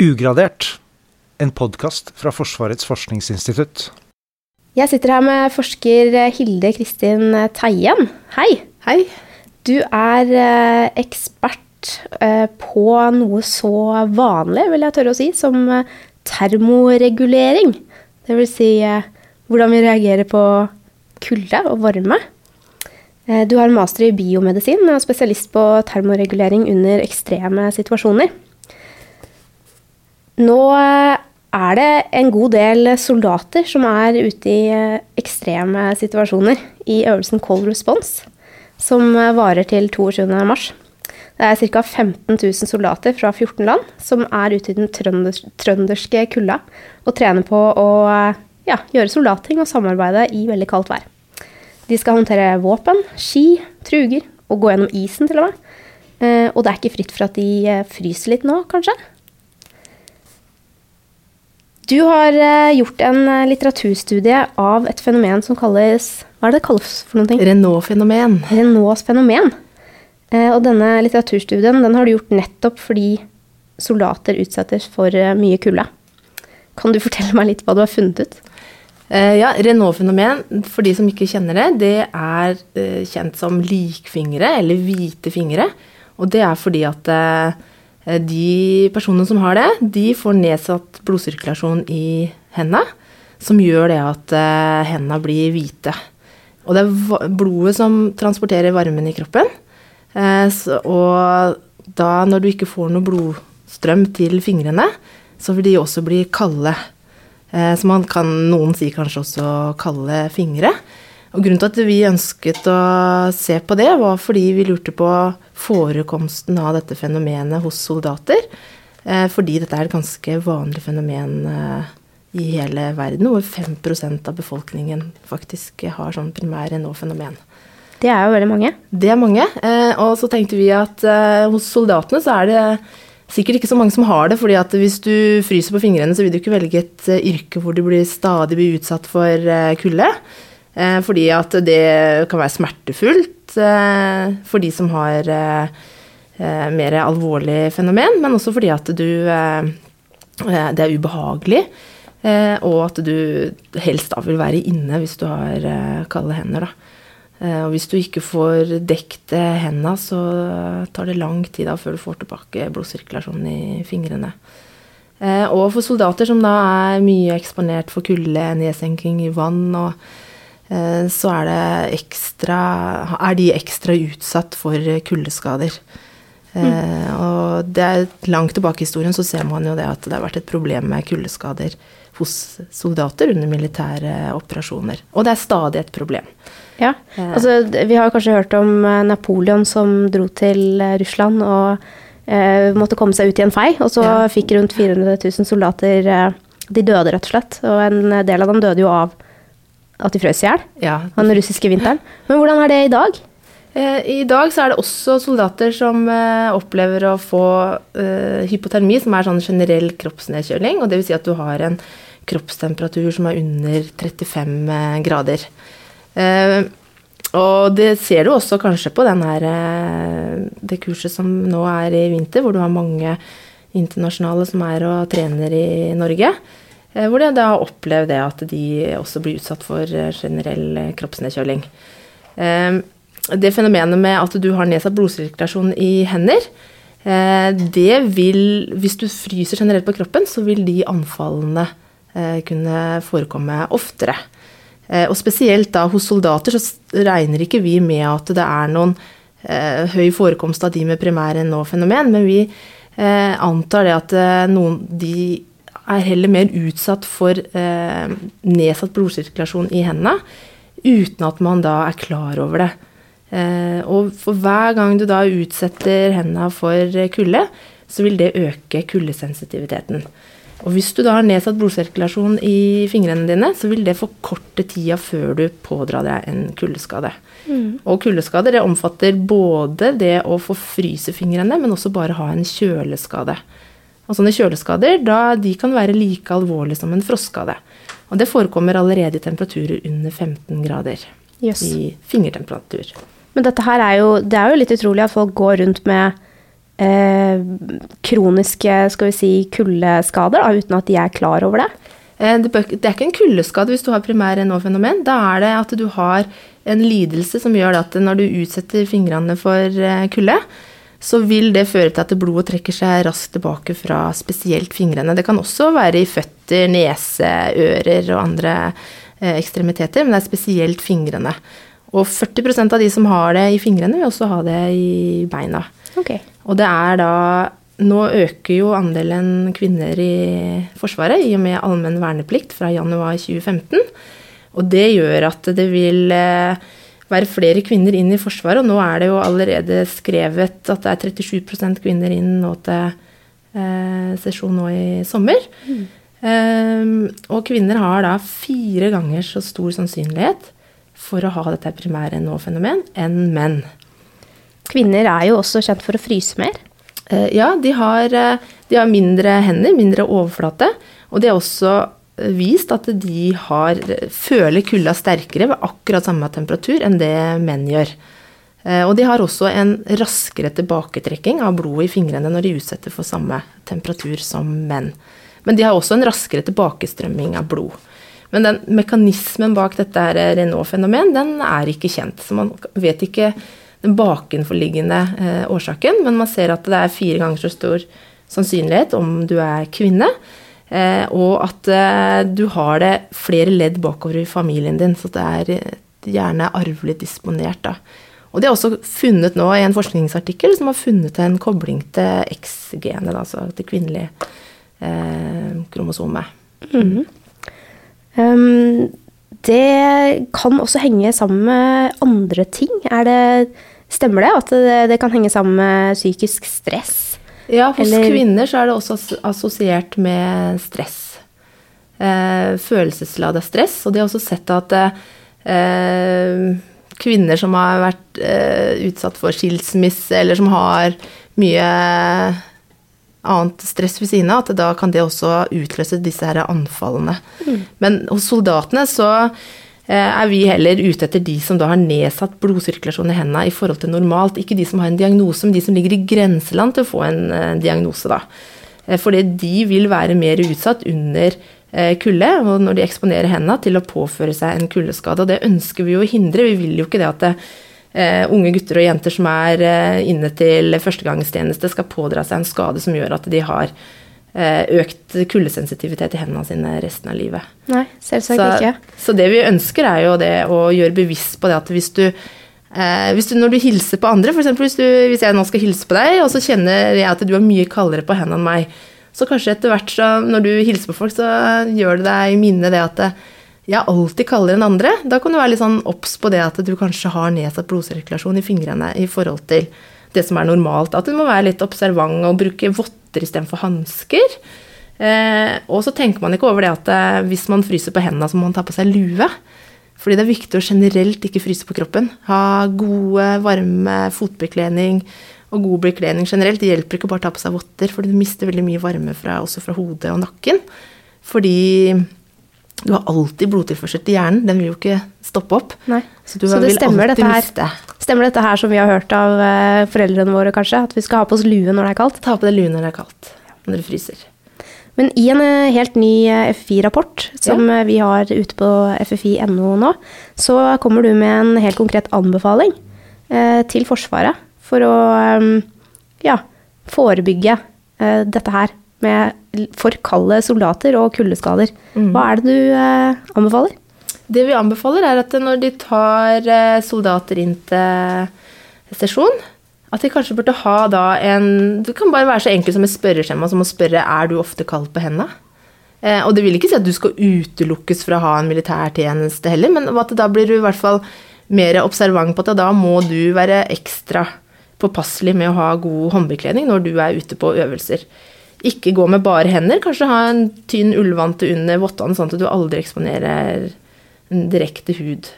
Ugradert, en podkast fra Forsvarets forskningsinstitutt. Jeg sitter her med forsker Hilde Kristin Teien. Hei. Hei. Du er eh, ekspert eh, på noe så vanlig, vil jeg tørre å si, som eh, termoregulering. Det vil si hvordan vi reagerer på kulde og varme. Du har master i biomedisin og er spesialist på termoregulering under ekstreme situasjoner. Nå er det en god del soldater som er ute i ekstreme situasjoner i øvelsen Cold Response som varer til 22.3. Det er ca. 15 000 soldater fra 14 land som er ute i den trønders trønderske kulda og trener på å ja, gjøre soldatting og samarbeide i veldig kaldt vær. De skal håndtere våpen, ski, truger og gå gjennom isen til og med. Eh, og det er ikke fritt for at de eh, fryser litt nå, kanskje? Du har eh, gjort en litteraturstudie av et fenomen som kalles hva er det det kalles for noe? Renault-fenomen. Renaults fenomen. Eh, og denne litteraturstudien den har du gjort nettopp fordi soldater utsettes for eh, mye kulde. Kan du fortelle meg litt hva du har funnet ut? Eh, ja, Renault-fenomen, for de som ikke kjenner det, det er kjent som likfingre, eller hvite fingre. Og det er fordi at de personene som har det, de får nedsatt blodsirkulasjon i hendene, som gjør det at hendene blir hvite. Og det er blodet som transporterer varmen i kroppen. Eh, og da, når du ikke får noe blodstrøm til fingrene, så vil de også bli kalde. Eh, så man kan, noen sier kanskje også kalde fingre. Og grunnen til at vi ønsket å se på det, var fordi vi lurte på forekomsten av dette fenomenet hos soldater. Eh, fordi dette er et ganske vanlig fenomen i hele verden, hvor 5% av befolkningen faktisk har sånn primære nå-fenomen. Det er jo veldig mange. Det er mange. Eh, og så tenkte vi at eh, hos soldatene så er det sikkert ikke så mange som har det, fordi at hvis du fryser på fingrene, så vil du ikke velge et eh, yrke hvor du blir stadig blir utsatt for kulde. Fordi at det kan være smertefullt for de som har mer alvorlig fenomen, men også fordi at du Det er ubehagelig. Eh, og at du helst da vil være inne hvis du har eh, kalde hender. Da. Eh, og hvis du ikke får dekt hendene, så tar det lang tid da før du får tilbake blodsirkulasjonen i fingrene. Og for soldater som da er mye eksponert for kulde, nedsenking i vann, og, så er, ekstra, er de ekstra utsatt for kuldeskader. Mm. og det er langt tilbake i historien så ser man jo det at det har vært et problem med kuldeskader hos soldater under militære operasjoner. Og det er stadig et problem. Ja, eh. altså Vi har kanskje hørt om eh, Napoleon som dro til eh, Russland og eh, måtte komme seg ut i en fei. Og så ja. fikk rundt 400 000 soldater eh, De døde, rett og slett. Og en del av dem døde jo av at de frøs i hjel. Ja. Den russiske vinteren. Men hvordan er det i dag? I dag så er det også soldater som opplever å få hypotermi, som er sånn generell kroppsnedkjøling. og det vil Si at du har en kroppstemperatur som er under 35 eh, grader. Eh, og det ser du også kanskje på her, eh, det kurset som nå er i vinter, hvor du har mange internasjonale som er og trener i Norge. Hvor de da har opplevd det at de også blir utsatt for generell kroppsnedkjøling. Det fenomenet med at du har nedsatt blodsirkulasjon i hender, det vil Hvis du fryser generelt på kroppen, så vil de anfallene Eh, kunne forekomme oftere. Eh, og spesielt da hos soldater så regner ikke vi med at det er noen eh, høy forekomst av de med primære nå-fenomen, men vi antar det at noen de er heller mer utsatt for nedsatt blodsirkulasjon i hendene, uten at man da er klar over det. og for hver gang du da utsetter hendene for kulde, så vil det øke kuldesensitiviteten. Og hvis du da har nedsatt blodsirkulasjon i fingrene dine, så vil det forkorte tida før du pådrar deg en kuldeskade. Mm. Og kuldeskader det omfatter både det å få fryse fingrene, men også bare ha en kjøleskade. Og sånne kjøleskader da, de kan være like alvorlige som en frostskade. Og det forekommer allerede i temperaturer under 15 grader. Yes. I fingertemperatur. Men dette her er jo, det er jo litt utrolig at folk går rundt med eh, kroniske skal vi si, kuldeskader, da, uten at de er klar over det? Eh, det, er ikke en kuldeskade hvis du har primær NO-fenomen. Da er det at du har en lidelse som gjør at når du utsetter fingrene for eh, kulde, så vil det føre til at blodet trekker seg raskt tilbake fra spesielt fingrene. Det kan også være i føtter, nese, ører og andre eh, ekstremiteter, men det er spesielt fingrene. Og 40% av de som har det i fingrene, vil også ha det i beina. Okay. Og det er da Nå øker jo andelen kvinner i Forsvaret i og med allmenn verneplikt fra januar 2015. Og det gjør at det vil eh, være flere kvinner inn i Forsvaret. Og nå er det jo allerede skrevet at det er 37% kvinner inn nå til eh, sesjon nå i sommer. Mm. Um, og kvinner har da fire ganger så stor sannsynlighet for å ha dette primære nå-fenomen enn menn. Kvinner er jo også kjent for å fryse mer. Uh, ja, de har, de har mindre hender, mindre overflate. Og de er også vist at de har, føler kulda sterkere ved akkurat samme temperatur enn det menn gjør. Eh, og de har også en raskere tilbaketrekking av blodet i fingrene når de utsetter for samme temperatur som menn. Men de har også en raskere tilbakestrømming av blod. Men den mekanismen bak dette Renault-fenomen, den er ikke kjent. Så man vet ikke den bakenforliggende eh, årsaken, men man ser at det er fire ganger så stor sannsynlighet om du er kvinne. Eh, og at eh, du har det flere ledd bakover i familien din, så det er eh, gjerne arvelig disponert. da. Og de har også funnet nå i en forskningsartikkel som har funnet en kobling til X-genet, altså til kvinnelige eh, kromosomet. Mm. Um, det kan også henge sammen med andre ting. Det, stemmer det at det, det kan henge sammen med psykisk stress? Ja, hos Eller, kvinner så er det også assosiert med stress. Eh, følelseslada stress. Og de har også sett at eh, kvinner som har vært eh, utsatt for skilsmisse, eller som har mye annet stress ved siden av, at da kan det også utløse disse her anfallene. Mm. Men hos soldatene så er vi heller ute etter de som da har nedsatt blodsirkulasjon i hendene i forhold til normalt. Ikke de som har en diagnose, men de som ligger i grenseland til å få en uh, diagnose. da. Eh, fordi de vil være mer utsatt under uh, kulde, og når de eksponerer hendene, til å påføre seg en kuldeskade. Og det ønsker vi jo å hindre. Vi vil jo ikke det at det, uh, unge gutter og jenter som er inne til førstegangstjeneste, skal pådra seg en skade som gjør at de har Eh, økt kuldesensitivitet i hendene sine resten av livet. Nei, selvsagt så, ikke. Så det vi ønsker, er jo det å gjøre bevisst på det at hvis du, eh, hvis du når du hilser på andre, f.eks. Hvis, hvis jeg nå skal hilse på deg, og så kjenner jeg at du er mye kaldere på hendene enn meg, så kanskje etter hvert så når du hilser på folk, så gjør det deg i minne det at jeg er alltid kaldere enn andre. Da kan du være litt sånn obs på det at du kanskje har nedsatt blodsirkulasjon i fingrene i forhold til det som er normalt. At du må være litt observant og bruke votter istedenfor hansker. Eh, og så tenker man ikke over det at eh, hvis man fryser på hendene, så må man ta på seg lue. Fordi det er viktig å generelt ikke fryse på kroppen. Ha gode, varme fotbekledning og god bekledning generelt. Det hjelper ikke bare å ta på seg votter, for du mister veldig mye varme fra, også fra hodet og nakken. Fordi du har alltid blodtilførsel til hjernen. Den vil jo ikke stoppe opp. Nei. Så, så det stemmer dette her. Miste. Stemmer dette her som vi har hørt av uh, foreldrene våre, kanskje? At vi skal ha på oss lue når det er kaldt? Ta på deg lue når det er kaldt. Når det fryser. Men i en uh, helt ny eh, FFI-rapport som ja. vi har ute på ffi.no nå, så kommer du med en helt konkret anbefaling til Forsvaret for å ja, forebygge dette her med for kalde soldater og kuldeskader. Mm. Hva er det du anbefaler? Det vi anbefaler, er at når de tar eh, soldater inn til sesjon, at de kanskje burde ha da en Det kan bare være så enkelt som et spørreskjema som å spørre er du ofte kald på hendene. Eh, og det vil ikke si at du skal utelukkes fra å ha en militærtjeneste heller, men at da blir du i hvert fall mer observant på at da må du være ekstra påpasselig med å ha god håndbekledning når du er ute på øvelser. Ikke gå med bare hender, kanskje ha en tynn ullvante under vottene, sånn at du aldri eksponerer direkte hud.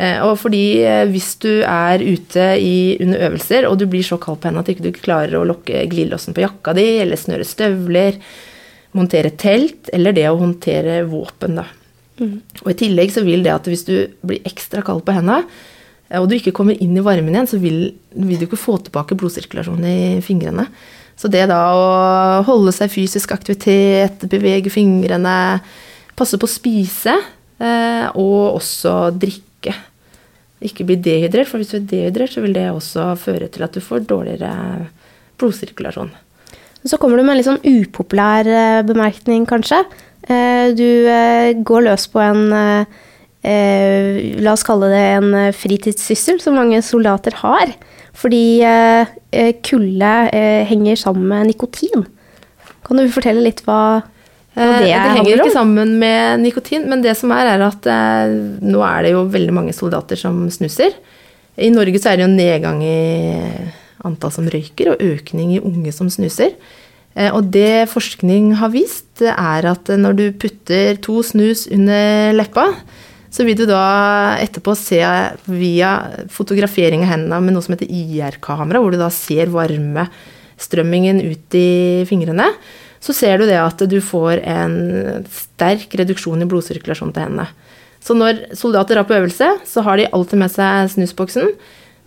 Eh, og fordi eh, hvis du er ute i, under øvelser og du blir så kald på hendene at du ikke klarer å lokke glidelåsen på jakka di, eller snøre støvler, montere telt, eller det å håndtere våpen, da. Mm. Og i tillegg så vil det at hvis du blir ekstra kald på hendene, eh, og du ikke kommer inn i varmen igjen, så vil, vil du ikke få tilbake blodsirkulasjonen i fingrene. Så det da å holde seg fysisk aktivitet, bevege fingrene, passe på å spise, og også drikke. Ikke bli dehydrert, for hvis du er dehydrert, så vil det også føre til at du får dårligere blodsirkulasjon. Så kommer du med en litt sånn upopulær eh, bemerkning, kanskje. Eh, Du eh, går løs på en eh, eh, La oss kalle det en eh, fritidssyssel som mange soldater har. Fordi eh, eh, kulde eh, henger sammen med nikotin. Kan du fortelle litt hva, Eh, det, det henger ikke sammen med nikotin, men det som er, er at eh, nå er det jo veldig mange soldater som snuser. I Norge så er det jo nedgang i antall som røyker, og økning i unge som snuser. Eh, og det forskning har vist, er at når du putter to snus under leppa, så vil du da etterpå se via fotografering av hendene med noe som heter IR-kamera, hvor du da ser varmestrømmingen ut i fingrene, så ser du det at du får en sterk reduksjon i blodsirkulasjon til hendene. Så når soldater er på øvelse, så har de alltid med seg snusboksen,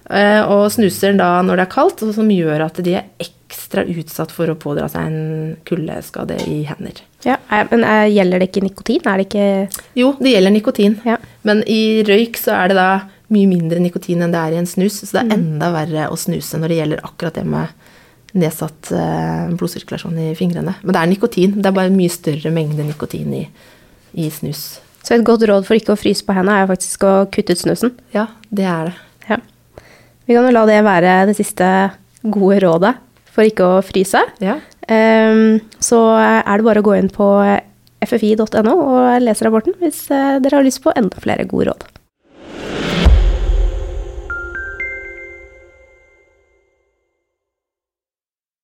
eh, og snuser da når det er kaldt, som gjør at de er ekstra utsatt for å pådra seg en kuldeskade i hender. Ja, men eh, gjelder det ikke nikotin? Er det ikke Jo, det gjelder nikotin. Ja. Men i røyk så er det da mye mindre nikotin enn det er i en snus, så det er enda verre å snuse når det gjelder akkurat det med nedsatt eh, blodsirkulasjon i fingrene. Men det er nikotin. Det er bare en mye større mengde nikotin i, i snus. Så et godt råd for ikke å fryse på hendene er faktisk å kutte ut snusen. Ja, det er det. Ja. Vi kan jo la det være det siste gode rådet for ikke å fryse. Ja. Um, så er det bare å gå inn på ffi.no og lese rapporten hvis eh, dere har lyst på enda flere gode råd.